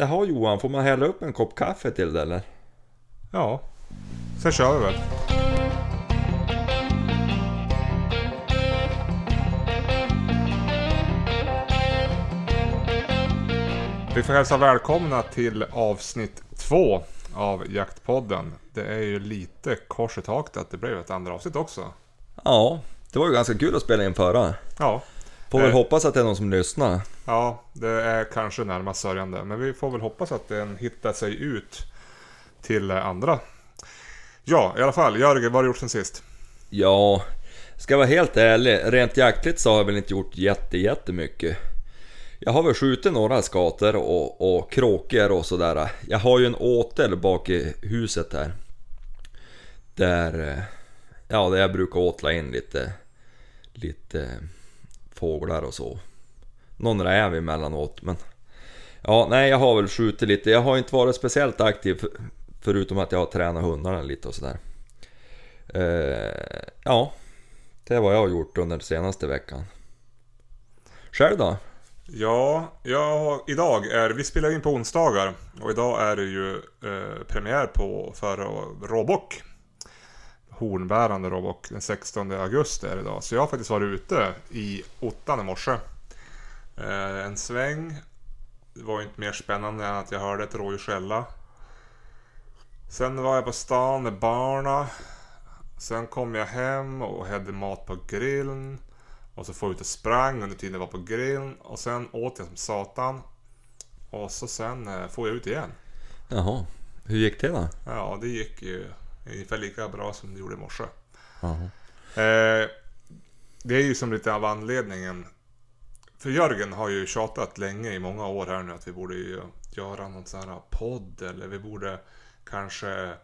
Jaha Johan, får man hälla upp en kopp kaffe till det eller? Ja, sen kör vi väl. Vi får hälsa välkomna till avsnitt två av Jaktpodden. Det är ju lite kors i taket att det blev ett andra avsnitt också. Ja, det var ju ganska kul att spela in förra. Ja, Får väl Eh. hoppas att det är någon som lyssnar. ja det är kanske närmast sörjande. Men vi får väl hoppas att den hittar sig ut till andra. Ja, i alla fall. Jörgen, vad har du gjort sen sist? Ja, ska jag vara helt ärlig, rent jaktligt så har jag väl inte gjort jätte, jättemycket. Jag har väl skjutit några skator och, och kråkor och sådär. Jag har ju en åtel bak i huset här. Där, eh, ja, där jag brukar åtla in lite, lite fåglar och så. Någon räv emellanåt men... Ja, nej jag har väl skjutit lite. Jag har inte varit speciellt aktiv förutom att jag har tränat hundarna lite och sådär. Eh, ja, det är vad jag har gjort under senaste veckan. Själv då? Ja, jag, idag är, vi spelar in på onsdagar och idag är det ju eh, premiär på för råbock. Hornbärande råbock den 16 augusti är det idag. Så jag har faktiskt varit ute i ottan i morse. Eh, en sväng. Det var ju inte mer spännande än att jag hörde ett rådjur skälla. Sen var jag på stan med barna. Sen kom jag hem och hade mat på grillen. Och så får jag ut och sprang under tiden jag var på grillen. Och sen åt jag som satan. Och så sen eh, får jag ut igen. Jaha, hur gick det då? Ja, det gick ju ungefär lika bra som det gjorde i morse. Eh, det är ju som lite av anledningen. För Jörgen har ju tjatat länge i många år här nu att vi borde ju göra någon sån här podd eller vi borde kanske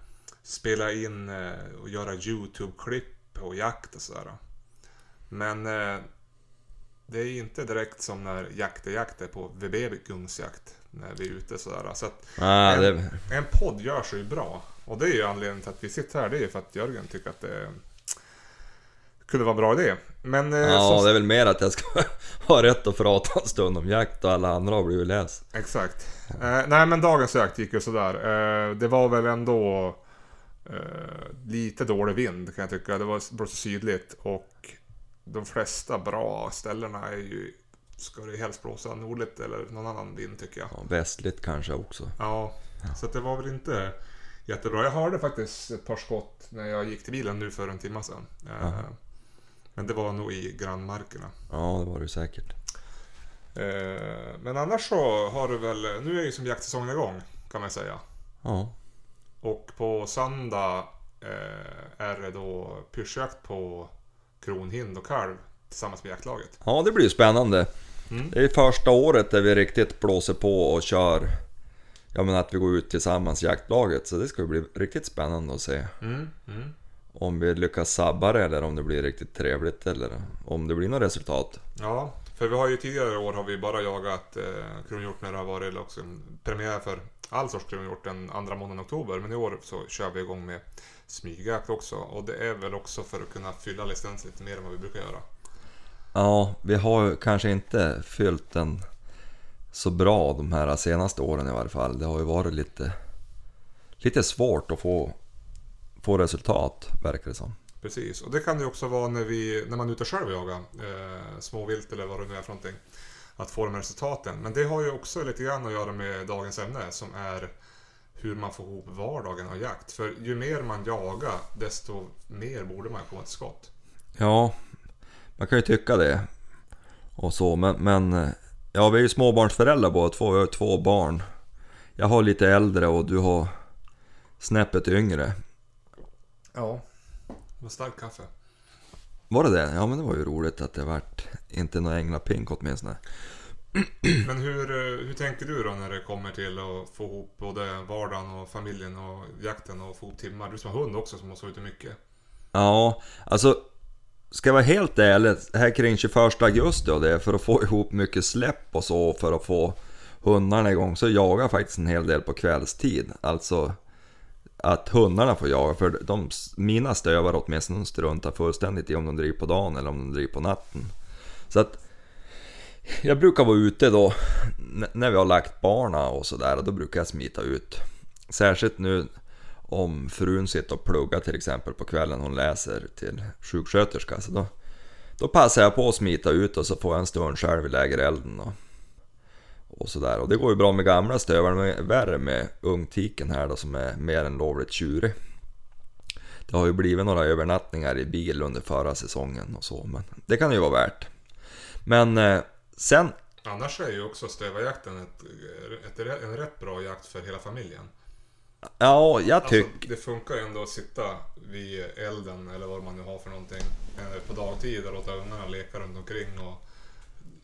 spela in eh, och göra YouTube-klipp och jakt och sådär. Men eh, det är inte direkt som när jakt är jakt är på VB Gungsjakt. När vi är ute sådär. Så att Ah, en, det, en podd gör sig ju bra. Och det är ju anledningen till att vi sitter här. Det är ju för att Jörgen tycker att det kunde vara en bra idé. Men eh, ja, som, det är väl mer att jag ska ha rätt att prata en stund om jakt och alla andra har blivit läs. Exakt. Eh, nej men dagens jakt gick ju sådär. Eh, det var väl ändå eh, lite dålig vind kan jag tycka. Det var blåste sydligt och de flesta bra ställena är ju Ska det helst blåsa nordligt eller någon annan vind tycker jag. Ja, västligt kanske också. Ja, så att det var väl inte jättebra. Jag hörde faktiskt ett par skott när jag gick till bilen nu för en timme sedan. Eh, Aha. Men det var nog i grannmarkerna. Ja, det var det säkert. Eh, Men annars så har du väl, nu är ju som jaktsäsongen igång kan man säga. Ja, Och på söndag eh, är det då pyrschjakt på kronhind och kalv tillsammans med jaktlaget. ja det blir ju spännande. Mm. Det är första året där vi riktigt blåser på och kör Ja men att vi går ut tillsammans jaktlaget så det ska bli riktigt spännande att se Mm. Mm. Om vi lyckas sabba det eller om det blir riktigt trevligt eller om det blir något resultat Ja, för vi har ju tidigare år har vi bara jagat eh, kronhjort när det har varit också premiär för all sorts kronhjort den andra månaden oktober. Men i år så kör vi igång med smygjakt också. Och det är väl också för att kunna fylla licensen lite mer än vad vi brukar göra. Ja, vi har ju kanske inte fyllt den så bra de här senaste åren i varje fall. Det har ju varit lite, lite svårt att få, få resultat, verkar det som. Precis, och det kan ju också vara när, vi, när man är ute själv och jagar eh, småvilt eller vad det nu är för någonting. Att få de här resultaten. Men det har ju också lite grann att göra med dagens ämne som är hur man får ihop vardagen av jakt. För ju mer man jagar desto mer borde man komma till skott. Ja, man kan ju tycka det. Och så, men, men ja, vi är ju småbarnsföräldrar båda två. Vi har två barn. Jag har lite äldre och du har snäppet yngre. Ja. Med stark kaffe. Var det det? Ja, men det var ju roligt att det vart inte någon änglapink åtminstone. Men hur, eh, hur tänker du då när det kommer till att få ihop både vardagen och familjen och jakten och få ihop timmar? Du som har hund också som måste vara ute mycket. Ja, alltså Ska jag vara helt ärlig, här kring 21 augusti och det, för att få ihop mycket släpp och så, för att få hundarna igång, så jagar jag faktiskt en hel del på kvällstid. Alltså att hundarna får jaga, för de, mina stövar åtminstone struntar fullständigt i om de driver på dagen eller om de driver på natten. Så att Jag brukar vara ute då när vi har lagt barna och sådär, då brukar jag smita ut. Särskilt nu om frun sitter och pluggar till exempel på kvällen, hon läser till sjuksköterska. Så då, då passar jag på att smita ut och så får jag en stund själv i lägerelden. Och, och sådär. Och det går ju bra med gamla stövare, men värre med ungtiken här då som är mer än lovligt tjurig. Det har ju blivit några övernattningar i bil under förra säsongen och så, men det kan ju vara värt. Men eh, sen, Annars är ju också stövarjakten ett, ett, en rätt bra jakt för hela familjen ja jag tycker... Alltså, det funkar ju ändå att sitta vid elden eller vad man nu har för någonting eh, på dagtid och låta ungarna leka runt omkring och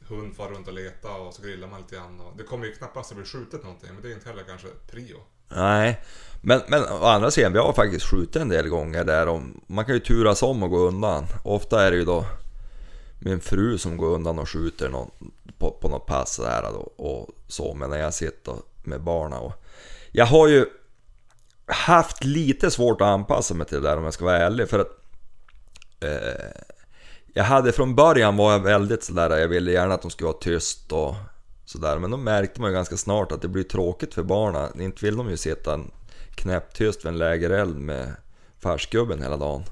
hund far runt och leta och så grillar man lite grann. Och det kommer ju knappast att bli skjutet någonting men det är inte heller kanske prio. Nej, men, men å andra sidan, vi har faktiskt skjutit en del gånger där och man kan ju turas om och gå undan. Ofta är det ju då min fru som går undan och skjuter någon, på, på något pass där då, och så, men när jag sitter med barna och... Jag har ju haft lite svårt att anpassa mig till det där om jag ska vara ärlig, för att... Eh, jag hade från början var jag väldigt sådär, jag ville gärna att de skulle vara tyst och sådär. Men då märkte man ju ganska snart att det blir tråkigt för barnen. Inte vill de ju sitta knäpptyst vid en lägereld med farsgubben hela dagen.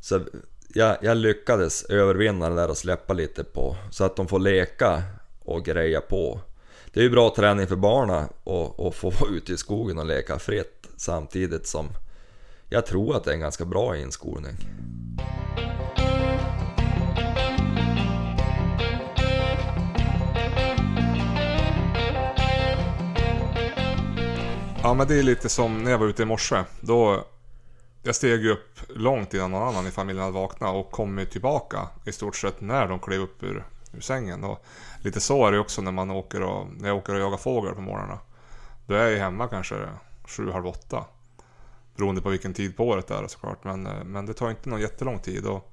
Så jag, jag lyckades övervinna det där och släppa lite på, så att de får leka och greja på. Det är ju bra träning för barnen att få vara ute i skogen och leka fritt samtidigt som jag tror att det är en ganska bra inskolning. Ja men det är lite som när jag var ute i morse. Då jag steg upp långt innan någon annan i familjen hade vaknat och kom tillbaka i stort sett när de klev upp ur, ur sängen. Och lite så är det också när man åker och, när jag åker och jagar fågel på morgnarna. Då är jag ju hemma kanske sju, halv åtta. Beroende på vilken tid på året det är såklart. Men, men det tar inte någon jättelång tid. Och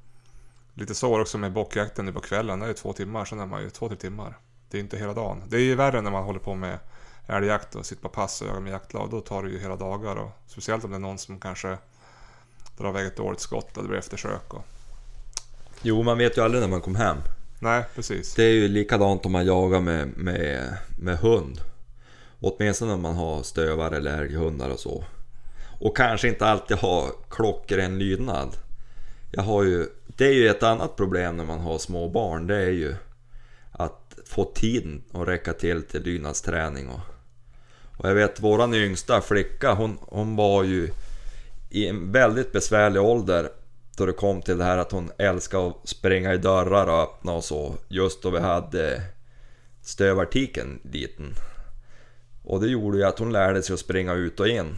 lite så också med bockjakten nu på kvällen. Det är ju två timmar, sen är man ju två, tre timmar. Det är inte hela dagen. Det är ju värre när man håller på med älgjakt och sitter på pass och jagar med jaktlag. Då tar det ju hela dagar. Och speciellt om det är någon som kanske drar iväg ett dåligt skott och det blir eftersök. Och... Jo, man vet ju aldrig när man kommer hem. Nej, precis. Det är ju likadant om man jagar med, med, med hund. Åtminstone när man har stövar eller älghundar och så. Och kanske inte alltid ha klockren lydnad. Jag har ju, det är ju ett annat problem när man har små barn. Det är ju att få tiden att räcka till till lydnadsträning. Och, och jag vet våran yngsta flicka, hon, hon var ju i en väldigt besvärlig ålder då det kom till det här att hon älskade att springa i dörrar och öppna och så. Just då vi hade stövartiken liten. Och det gjorde ju att hon lärde sig att springa ut och in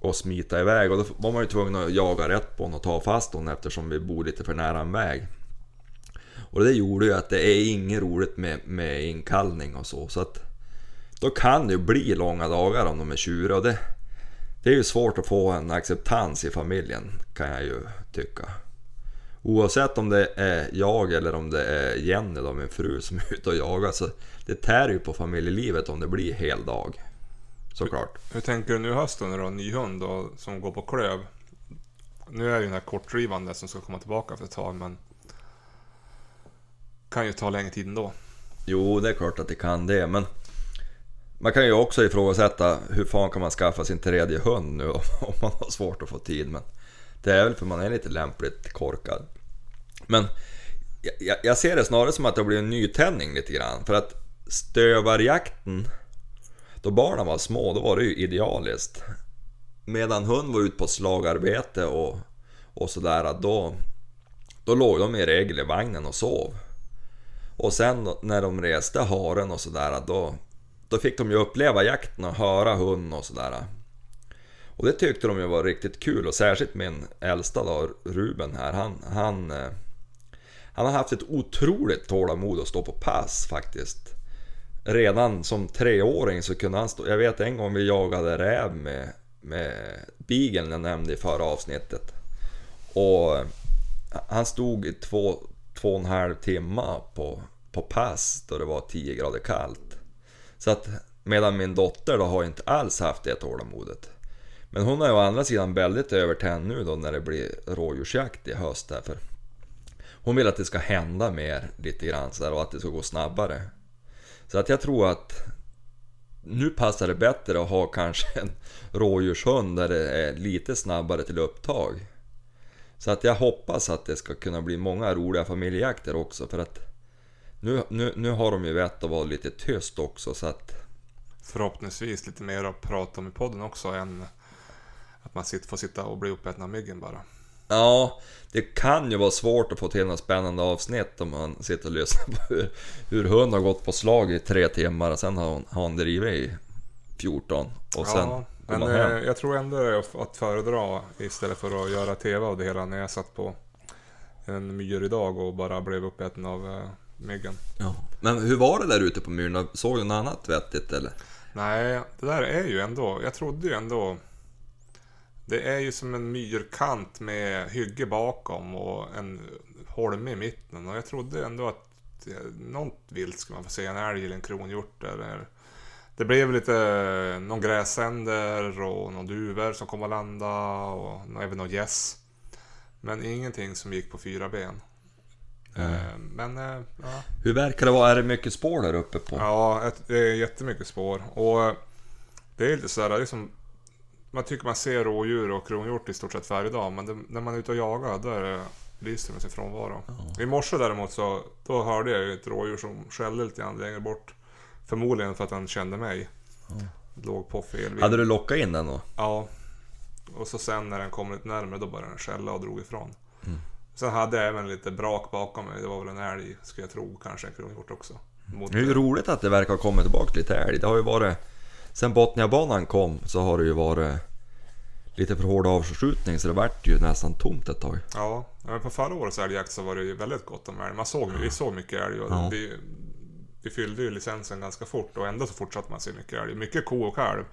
och smita iväg och då var man ju tvungen att jaga rätt på henne och ta fast henne eftersom vi bor lite för nära en väg. Och det gjorde ju att det är inget roligt med, med inkallning och så. så att Då kan det ju bli långa dagar om de är tjuriga och det, det är ju svårt att få en acceptans i familjen kan jag ju tycka. Oavsett om det är jag eller om det är Jenny då, min fru som är ute och jagar så det tär ju på familjelivet om det blir hel dag. Såklart. Hur tänker du nu hösten när du har en ny hund då, som går på klöv? Nu är det ju den här kortdrivande som ska komma tillbaka för ett tag men kan ju ta längre tid ändå. Jo, det är klart att det kan det, men man kan ju också ifrågasätta hur fan kan man skaffa sin tredje hund nu om man har svårt att få tid. Men det är väl för man är lite lämpligt korkad. Men jag, jag ser det snarare som att det blir en nytändning lite grann. För att stövarjakten, då barnen var små, då var det ju idealiskt. Medan hund var ute på slagarbete och, och sådär, då, då låg de i regel i vagnen och sov. Och sen när de reste haren och sådär, då, då fick de ju uppleva jakten och höra hund och sådär. Och det tyckte de ju var riktigt kul och särskilt min äldsta då, Ruben här, han, han, eh, han har haft ett otroligt tålamod att stå på pass faktiskt. Redan som treåring så kunde han stå, jag vet en gång vi jagade räv med, med bigeln jag nämnde i förra avsnittet. Och eh, han stod i två, två och en halv timme på, på pass då det var 10 grader kallt. Så att medan min dotter då har inte alls haft det tålamodet. Men hon är ju å andra sidan väldigt övertänd nu då när det blir rådjursjakt i höst därför. Hon vill att det ska hända mer lite grann så där, och att det ska gå snabbare. Så att jag tror att nu passar det bättre att ha kanske en rådjurshund där det är lite snabbare till upptag. Så att jag hoppas att det ska kunna bli många roliga familjejakter också för att nu, nu, nu har de ju vett att vara lite tyst också så att Förhoppningsvis lite mer att prata om i podden också än att man får sitta och bli uppäten av myggen bara. Ja, det kan ju vara svårt att få till något spännande avsnitt om man sitter och lyssnar på hur, hur hund har gått på slag i tre timmar och sen har hon, har hon drivit i 14 och sen ja, går men man hem. eh, jag tror ändå det är att- att föredra istället för att göra TV av det hela när jag satt på en myr idag och bara blev uppäten av eh, myggen. Ja. Men hur var det där ute på myren? Såg du något annat vettigt eller? Nej, det där är ju ändå, jag trodde ju ändå Det är ju som en myrkant med hygge bakom och en holme i mitten och jag trodde ändå att eh, något vilt skulle man få se, en älg eller en kronhjort eller Det blev lite någon gräsänder och någon duvor som kom och landa och även någon gäss Men ingenting som gick på fyra ben Eh, Men eh, ja, Hur verkar det vara? Är det mycket spår där uppe på? Ja, det är jättemycket spår. Och eh, det är lite sådär, det är som, man tycker man ser rådjur och kronhjort i stort sett varje dag, men det, när man är ute och jagar, då är det, lyser med sin frånvaro. I morse däremot så, då hörde jag ett rådjur som skällde lite grann längre bort. Förmodligen för att han kände mig. Låg på fel vind. Hade du lockat in den då? Ja. Och så sen när den kom lite närmare, då började den skälla och drog ifrån. Sen hade jag även lite brak bakom mig. Det var väl en älg, skulle jag tro. Kanske en kronhjort också. Mot, Det är ju roligt att det verkar ha kommit tillbaka lite älg. Det har ju varit... Sen Botniabanan kom så har det ju varit lite för hård avskjutning så det vart ju nästan tomt ett tag. Ja, men på förra årets älgjakt så var det ju väldigt gott om älg. Man såg, Vi såg mycket älg och Ja. vi, vi fyllde ju licensen ganska fort och ändå så fortsatte man se mycket älg. Mycket ko och kalv.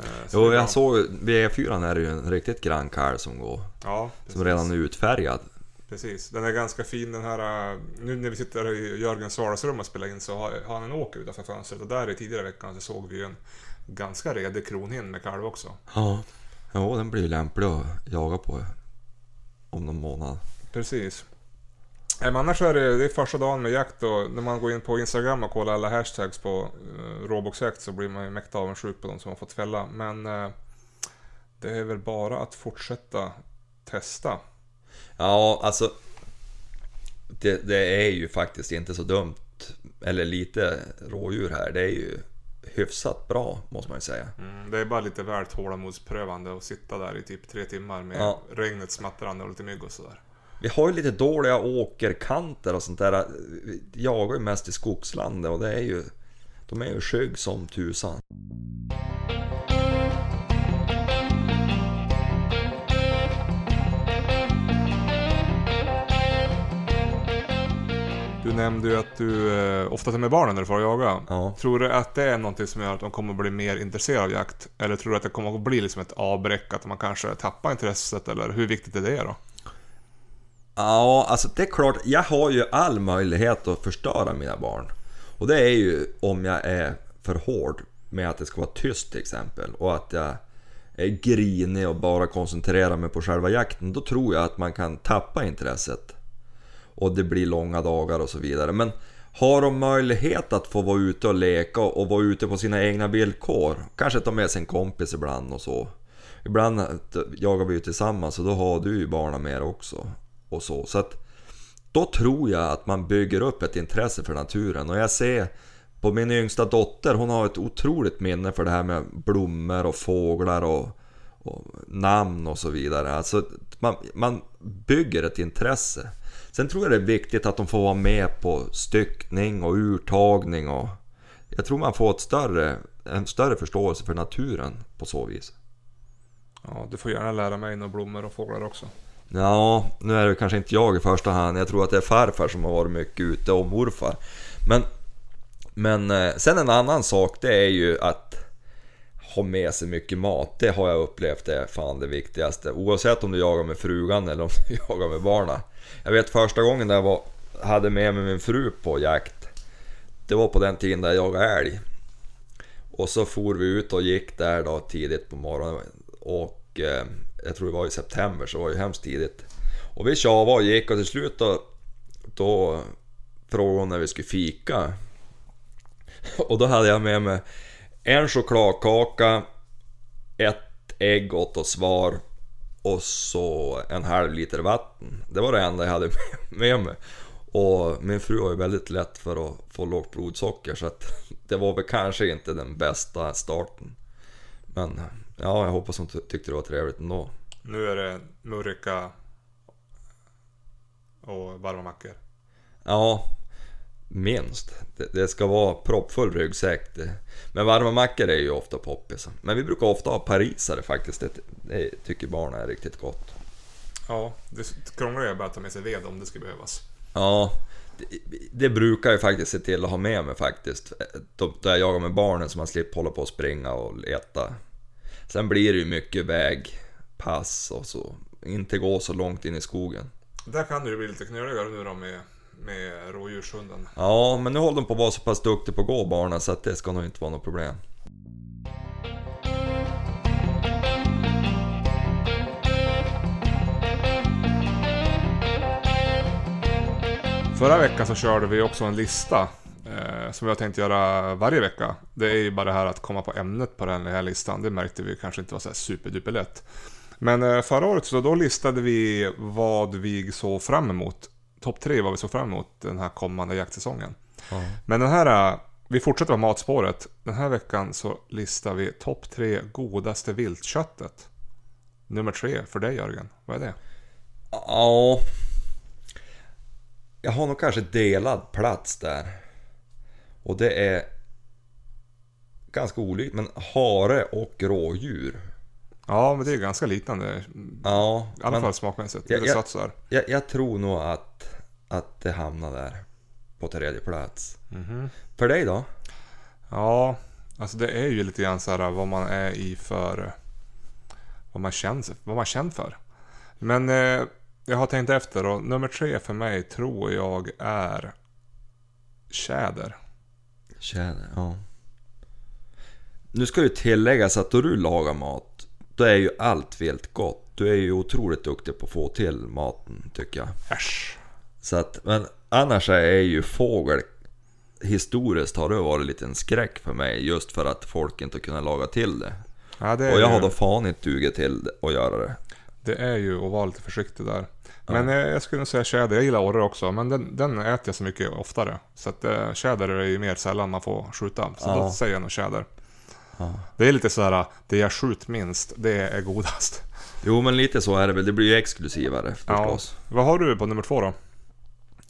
Eh, så Jo, jag såg vid E4 är det ju en riktigt grann kalv som går. Ja. Som redan är utfärgad. Precis. Den är ganska fin den här... eh, Nu när vi sitter i Jörgens vardagsrum och spelar in så har, han en åker utanför fönstret. Och där i tidigare veckan så såg vi en ganska redig kronhind med kalv också. Ja. Jo, den blir lämplig att jaga på om någon månad. Precis. Nej, men annars är det, det är första dagen med jakt och när man går in på Instagram och kollar alla hashtags på uh, Roboxjakt så blir man ju mäkta avundsjuk på de som har fått fälla. Men eh, det är väl bara att fortsätta testa. Ja, alltså... Det, det är ju faktiskt inte så dumt. Eller lite rådjur här. Det är ju hyfsat bra, måste man ju säga. Mm, det är bara lite väl tålamodsprövande att sitta där i typ tre timmar med Ja. regnet smattrande och lite mygg och sådär. Vi har ju lite dåliga åkerkanter och sånt där. Vi jagar ju mest i skogslandet och det är ju... De är ju skygg som tusan. Nämnde ju att du eh, ofta tar med barnen när du får jaga. Ja. Tror du att det är någonting som gör att de kommer att bli mer intresserade av jakt? Eller tror du att det kommer att bli liksom ett avbräck, att man kanske tappar intresset? Eller hur viktigt är det då? Ja, alltså det är klart, jag har ju all möjlighet att förstöra mina barn. Och det är ju om jag är för hård med att det ska vara tyst till exempel. Och att jag är grinig och bara koncentrerar mig på själva jakten. Då tror jag att man kan tappa intresset. Och det blir långa dagar och så vidare. Men har de möjlighet att få vara ute och leka och vara ute på sina egna villkor. Kanske ta med sig en kompis ibland och så. Ibland jagar vi ju tillsammans och då har du ju barnen med också. Och så. så att då tror jag att man bygger upp ett intresse för naturen. Och jag ser på min yngsta dotter, hon har ett otroligt minne för det här med blommor och fåglar och, och namn och så vidare. Alltså man, man bygger ett intresse. Sen tror jag det är viktigt att de får vara med på styckning och urtagning och jag tror man får ett större, en större förståelse för naturen på så vis. Ja, du får gärna lära mig några blommor och fåglar också. Ja, nu är det kanske inte jag i första hand. Jag tror att det är farfar som har varit mycket ute och morfar. Men, men eh, sen en annan sak det är ju att ha med sig mycket mat. Det har jag upplevt är fan det viktigaste. Oavsett om du jagar med frugan eller om du jagar med barnen. Jag vet första gången jag var, hade med mig min fru på jakt. Det var på den tiden där jag jagade älg. Och så for vi ut och gick där då tidigt på morgonen. Och eh, jag tror det var i september så det var ju hemskt tidigt. Och vi tjavade och gick och till slut då, då frågade hon när vi skulle fika. Och då hade jag med mig en chokladkaka, ett ägg åt och svar och så en halv liter vatten. Det var det enda jag hade med mig. Och min fru har ju väldigt lätt för att få lågt blodsocker så att det var väl kanske inte den bästa starten. Men ja, jag hoppas hon ty- tyckte det var trevligt ändå. Nu är det murka och varma mackor. Ja, minst. Det, det ska vara proppfull ryggsäck. Det. Men varma mackor är ju ofta poppis. Men vi brukar ofta ha parisare faktiskt. Det, det tycker barnen är riktigt gott. Ja, det krångliga är bara att ta med sig ved om det skulle behövas. Ja, det, det brukar jag faktiskt se till att ha med mig faktiskt. Då, då jag jagar med barnen så man slipper hålla på och springa och leta. Sen blir det ju mycket vägpass och så. Inte gå så långt in i skogen. Där kan det ju bli lite knöligare nu då med, med rådjurshunden. Ja, men nu håller de på att vara så pass duktiga på att gå barnen så att det ska nog inte vara något problem. Förra veckan så körde vi också en lista eh, som vi har tänkt göra varje vecka. Det är ju bara det här att komma på ämnet på den här listan. Det märkte vi kanske inte var så här superduper lätt. Men eh, förra året så då listade vi vad vi såg fram emot. Topp tre vad vi såg fram emot den här kommande jaktsäsongen. Ja. Men den här, eh, vi fortsätter på matspåret. Den här veckan så listar vi topp tre godaste viltköttet. Nummer tre för dig Jörgen, vad är det? Ja... Jag har nog kanske delad plats där. Och det är ganska olikt, men hare och rådjur. Ja, men det är ganska liknande. Ja, I alla men fall smakmässigt. Ja, Lite ja. sött sådär. jag, jag tror nog att, att det hamnar där. På tredje plats. Mhm. För dig då? Ja, alltså det är ju lite grann så här vad man är i för... Vad man känner, vad man känner för. Men eh, jag har tänkt efter och nummer tre för mig tror jag är tjäder. Tjäder, ja. Nu ska ju tilläggas att då du lagar mat, då är ju allt vilt gott. Du är ju otroligt duktig på att få till maten, tycker jag. Äsch. Så att, men annars är ju fågel Historiskt har det varit lite en skräck för mig just för att folk inte kunnat laga till det. Ja, det Och jag har ju, då fan inte dugit till att göra det. det är ju att vara lite försiktig där. Men eh, jag skulle nog säga tjäder. Jag gillar orre också, men den, den äter jag så mycket oftare. Så att eh, tjäder är ju mer sällan man får skjuta. Så Ja. då säger jag nog tjäder. Ja. Det är lite så här, det jag skjut minst, det är godast. Jo men lite så är det väl, det blir ju exklusivare Ja. förstås. Vad har du på nummer två då?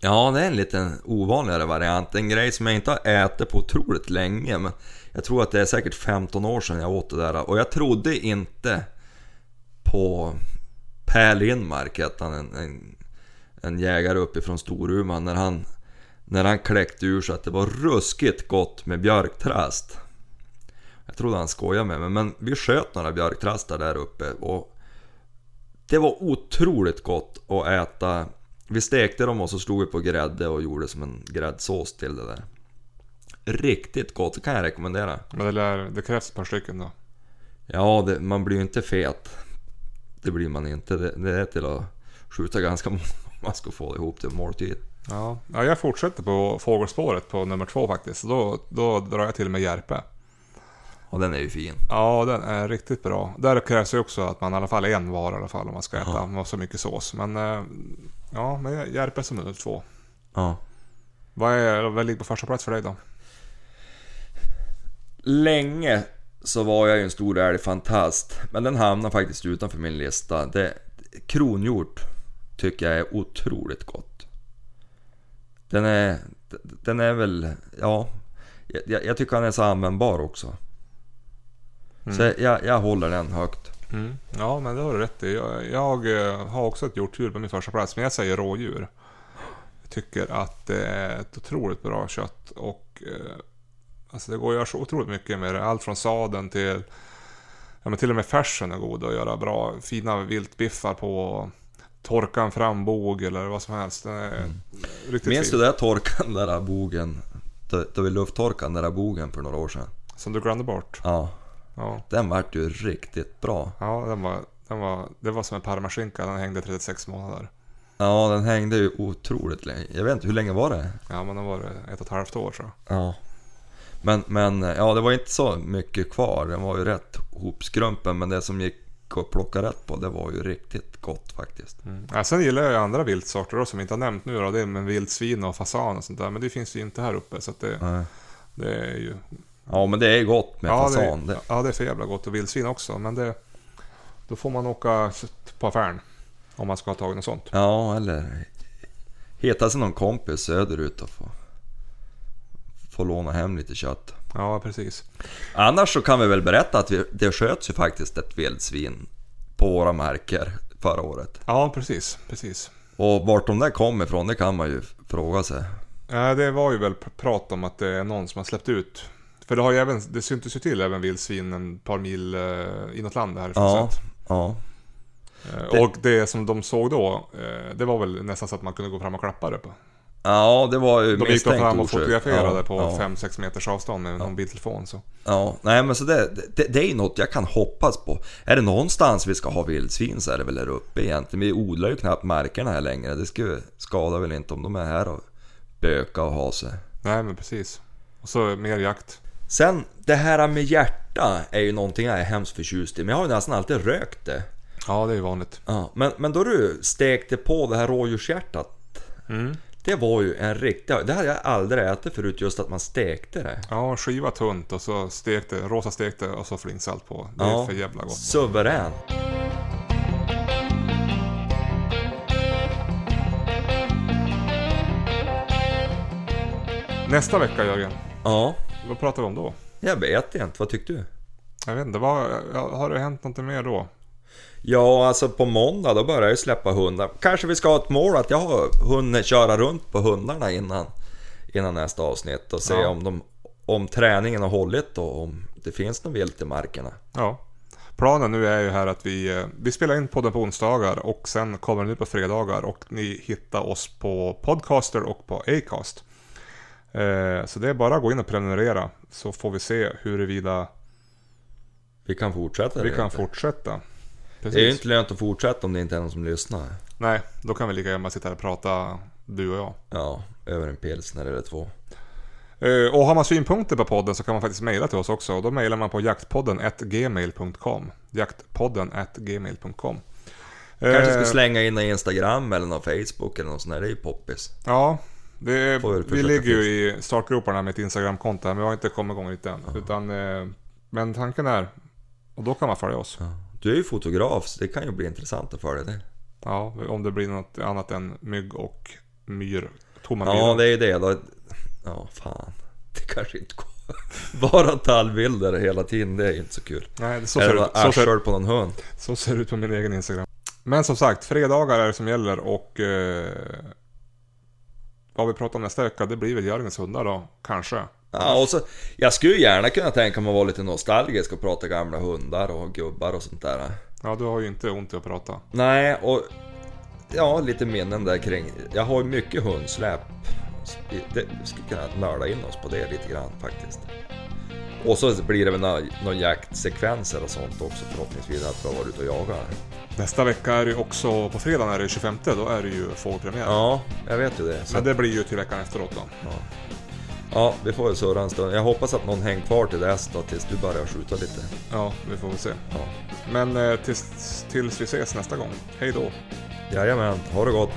Ja, det är en lite ovanligare variant. En grej som jag inte har ätit på otroligt länge. Men jag tror att det är säkert 15 år sedan jag åt det där. Och jag trodde inte på Per Lindmark, hette han, en, en, en jägare uppifrån Storuman. När han, när han kläckte ur så att det var ruskigt gott med björktrast. Jag trodde han skojade med mig, men vi sköt några björktrastar där uppe. Och det var otroligt gott att äta vi stekte dem och så slog vi på grädde och gjorde som en gräddsås till det där. Riktigt gott, det kan jag rekommendera. Men det, lär, det krävs ett par stycken då. Ja, det, man blir ju inte fet. Det blir man inte. Det, det är till att skjuta ganska många om man ska få ihop till måltid. Ja. ja, jag fortsätter på fågelspåret på nummer två faktiskt. Då, då drar jag till med Järpe. Och den är ju fin. Ja, den är riktigt bra. Där krävs ju också att man i alla fall är en vara i alla fall om man ska äta med så mycket sås. Men eh, ja, men Järpe som nummer två. Ja. Vad, är, vad ligger på första plats för dig då? Länge så var jag ju en stor älgfantast. Men den hamnar faktiskt utanför min lista. Det, kronhjort tycker jag är otroligt gott. Den är, den är väl, ja. Jag, jag tycker han är så användbar också. Så jag, jag håller den högt. Mm. Ja, men det har du rätt i. Jag, jag eh, har också ett hjortdjur på min första plats, men jag säger rådjur. Jag tycker att det är ett otroligt bra kött och eh, alltså det går att göra så otroligt mycket med det. Allt från sadeln till ja, men till och med färsen är god att göra bra fina viltbiffar på. Torka en frambog eller vad som helst. Den är riktigt Minns du det torkan den där bogen? Då vi lufttorkade den där bogen för några år sedan. Som du glömde bort. Ja, Ja, den vart ju riktigt bra. ja den var, den var, det var som en parmaskinka. Den hängde 36 månader. Ja, den hängde ju otroligt länge. Jag vet inte, hur länge var det? Ja, men det var ett och ett halvt år så. Ja. Men, men ja, det var inte så mycket kvar. Den var ju rätt hopskrumpen, men det som gick att plocka rätt på, det var ju riktigt gott faktiskt. Mm. Ja, sen gillar jag ju andra viltsorter då, som vi inte har nämnt nu då. Det är med vildsvin och fasan och sånt där. Men det finns ju inte här uppe så det, det är ju... Ja, men det är gott med ja, fasan. det, ja, det är för jävla gott. Och vildsvin också. Men det... Då får man åka på affären. Om man ska ha tagit något sånt. Ja, eller hitta sig någon kompis söderut och få, få låna hem lite kött. Ja, precis. Annars så kan vi väl berätta att vi, det sköts ju faktiskt ett vildsvin på våra marker förra året. Ja, precis. Precis. Och vart de där kom ifrån, det kan man ju fråga sig. Ja, det var ju väl pr- prat om att det är någon som har släppt ut. För det har ju även, det syntes ju till även vildsvin en par mil eh, inåt landet härifrån. Ja, sett. ja. Eh, Det- Och det som de såg då, eh, det var väl nästan så att man kunde gå fram och klappa det på. Ja, det var ju De gick då fram och fotograferade ja, på ja, 5-6 meters avstånd med någon biltelefon. Så. Ja, nej men så det, det, det är ju något jag kan hoppas på. Är det någonstans vi ska ha vildsvin så är det väl här uppe egentligen. Vi odlar ju knappt markerna här längre. Det skulle skada väl inte om de är här och böka och ha sig. Nej men precis. Och så mer jakt. Sen, det här med hjärta är ju någonting jag är hemskt förtjust i. Men jag har ju nästan alltid rökt det. Ja det är ju vanligt. Ja, men, men då du stekte på det här rådjurshjärtat. Mm. Det var ju en riktig... Det hade jag aldrig ätit förut, just att man stekte det. Ja, skiva tunt och så stekte, rosa stekte och så flingsalt på. Det är Ja. för jävla gott. Suverän. Nästa vecka Jörgen, Ja, vad pratar vi om då? jag vet inte. Vad tyckte du? Jag vet inte, vad, har det hänt någonting mer då? Ja, alltså på måndag då börjar jag släppa hundar. Kanske vi ska ha ett mål att jag har hunnit köra runt på hundarna innan, innan nästa avsnitt och se Ja. om, de, om träningen har hållit och om det finns något vilt i markerna. Ja. Planen nu är ju här att vi, eh, vi spelar in podden på onsdagar och sen kommer den ut på fredagar och ni hittar oss på Podcaster och på Acast. Eh, så det är bara att gå in och prenumerera så får vi se huruvida Vi kan fortsätta vi kan inte. fortsätta. Det är ju inte lönt att fortsätta om det inte är någon som lyssnar. Nej, då kan vi lika gärna sitta här och prata du och jag. Ja, över en pilsner eller två. Eh, Och har man synpunkter på podden så kan man faktiskt mejla till oss också. Och då mejlar man på jaktpodden gmail.com. Jaktpodden gmail.com. Kanske ska Eh, slänga in en Instagram eller någon Facebook eller något sånt där. Det är ju poppis. Ja, det vi ligger ju i startgroparna med ett Instagramkonto här, men vi har inte kommit igång riktigt än. Utan, eh, men tanken är, och då kan man följa oss. Ja. Du är ju fotograf så det kan ju bli intressant att följa det. Ja, om det blir något annat än mygg och myr. Tomma Ja, myrar. det är ju det då. Ja, fan. Det kanske inte går. Bara tallbilder hela tiden, det är inte så kul. Nej, så ser, det, så, ser, på någon hund. så ser det ut på min egen Instagram. Men som sagt, fredagar är det som gäller och eh, vad vi pratar om nästa vecka, det blir väl Jörgens hundar då, kanske. Ja, och så, jag skulle gärna kunna tänka mig att vara lite nostalgisk och prata gamla hundar och gubbar och sånt där. Ja, du har ju inte ont i att prata. Nej, och ja, lite minnen där kring. Jag har ju mycket hundsläp. Det, vi skulle kunna nörda in oss på det lite grann faktiskt. Och så blir det väl några, några jaktsekvenser och sånt också förhoppningsvis att vi har varit ute och jagat. Nästa vecka är det också, på fredagen är det 25, då är det ju fågelpremiär. Ja, jag vet ju det. Så, Men det blir ju till veckan efteråt då. ja. ja, vi får väl surra en stund. Jag hoppas att någon hänger kvar till dess då, tills du börjar skjuta lite. Ja, vi får väl se. Ja. Men eh, tills, tills vi ses nästa gång. Hej då! Jajamän, ha det gott!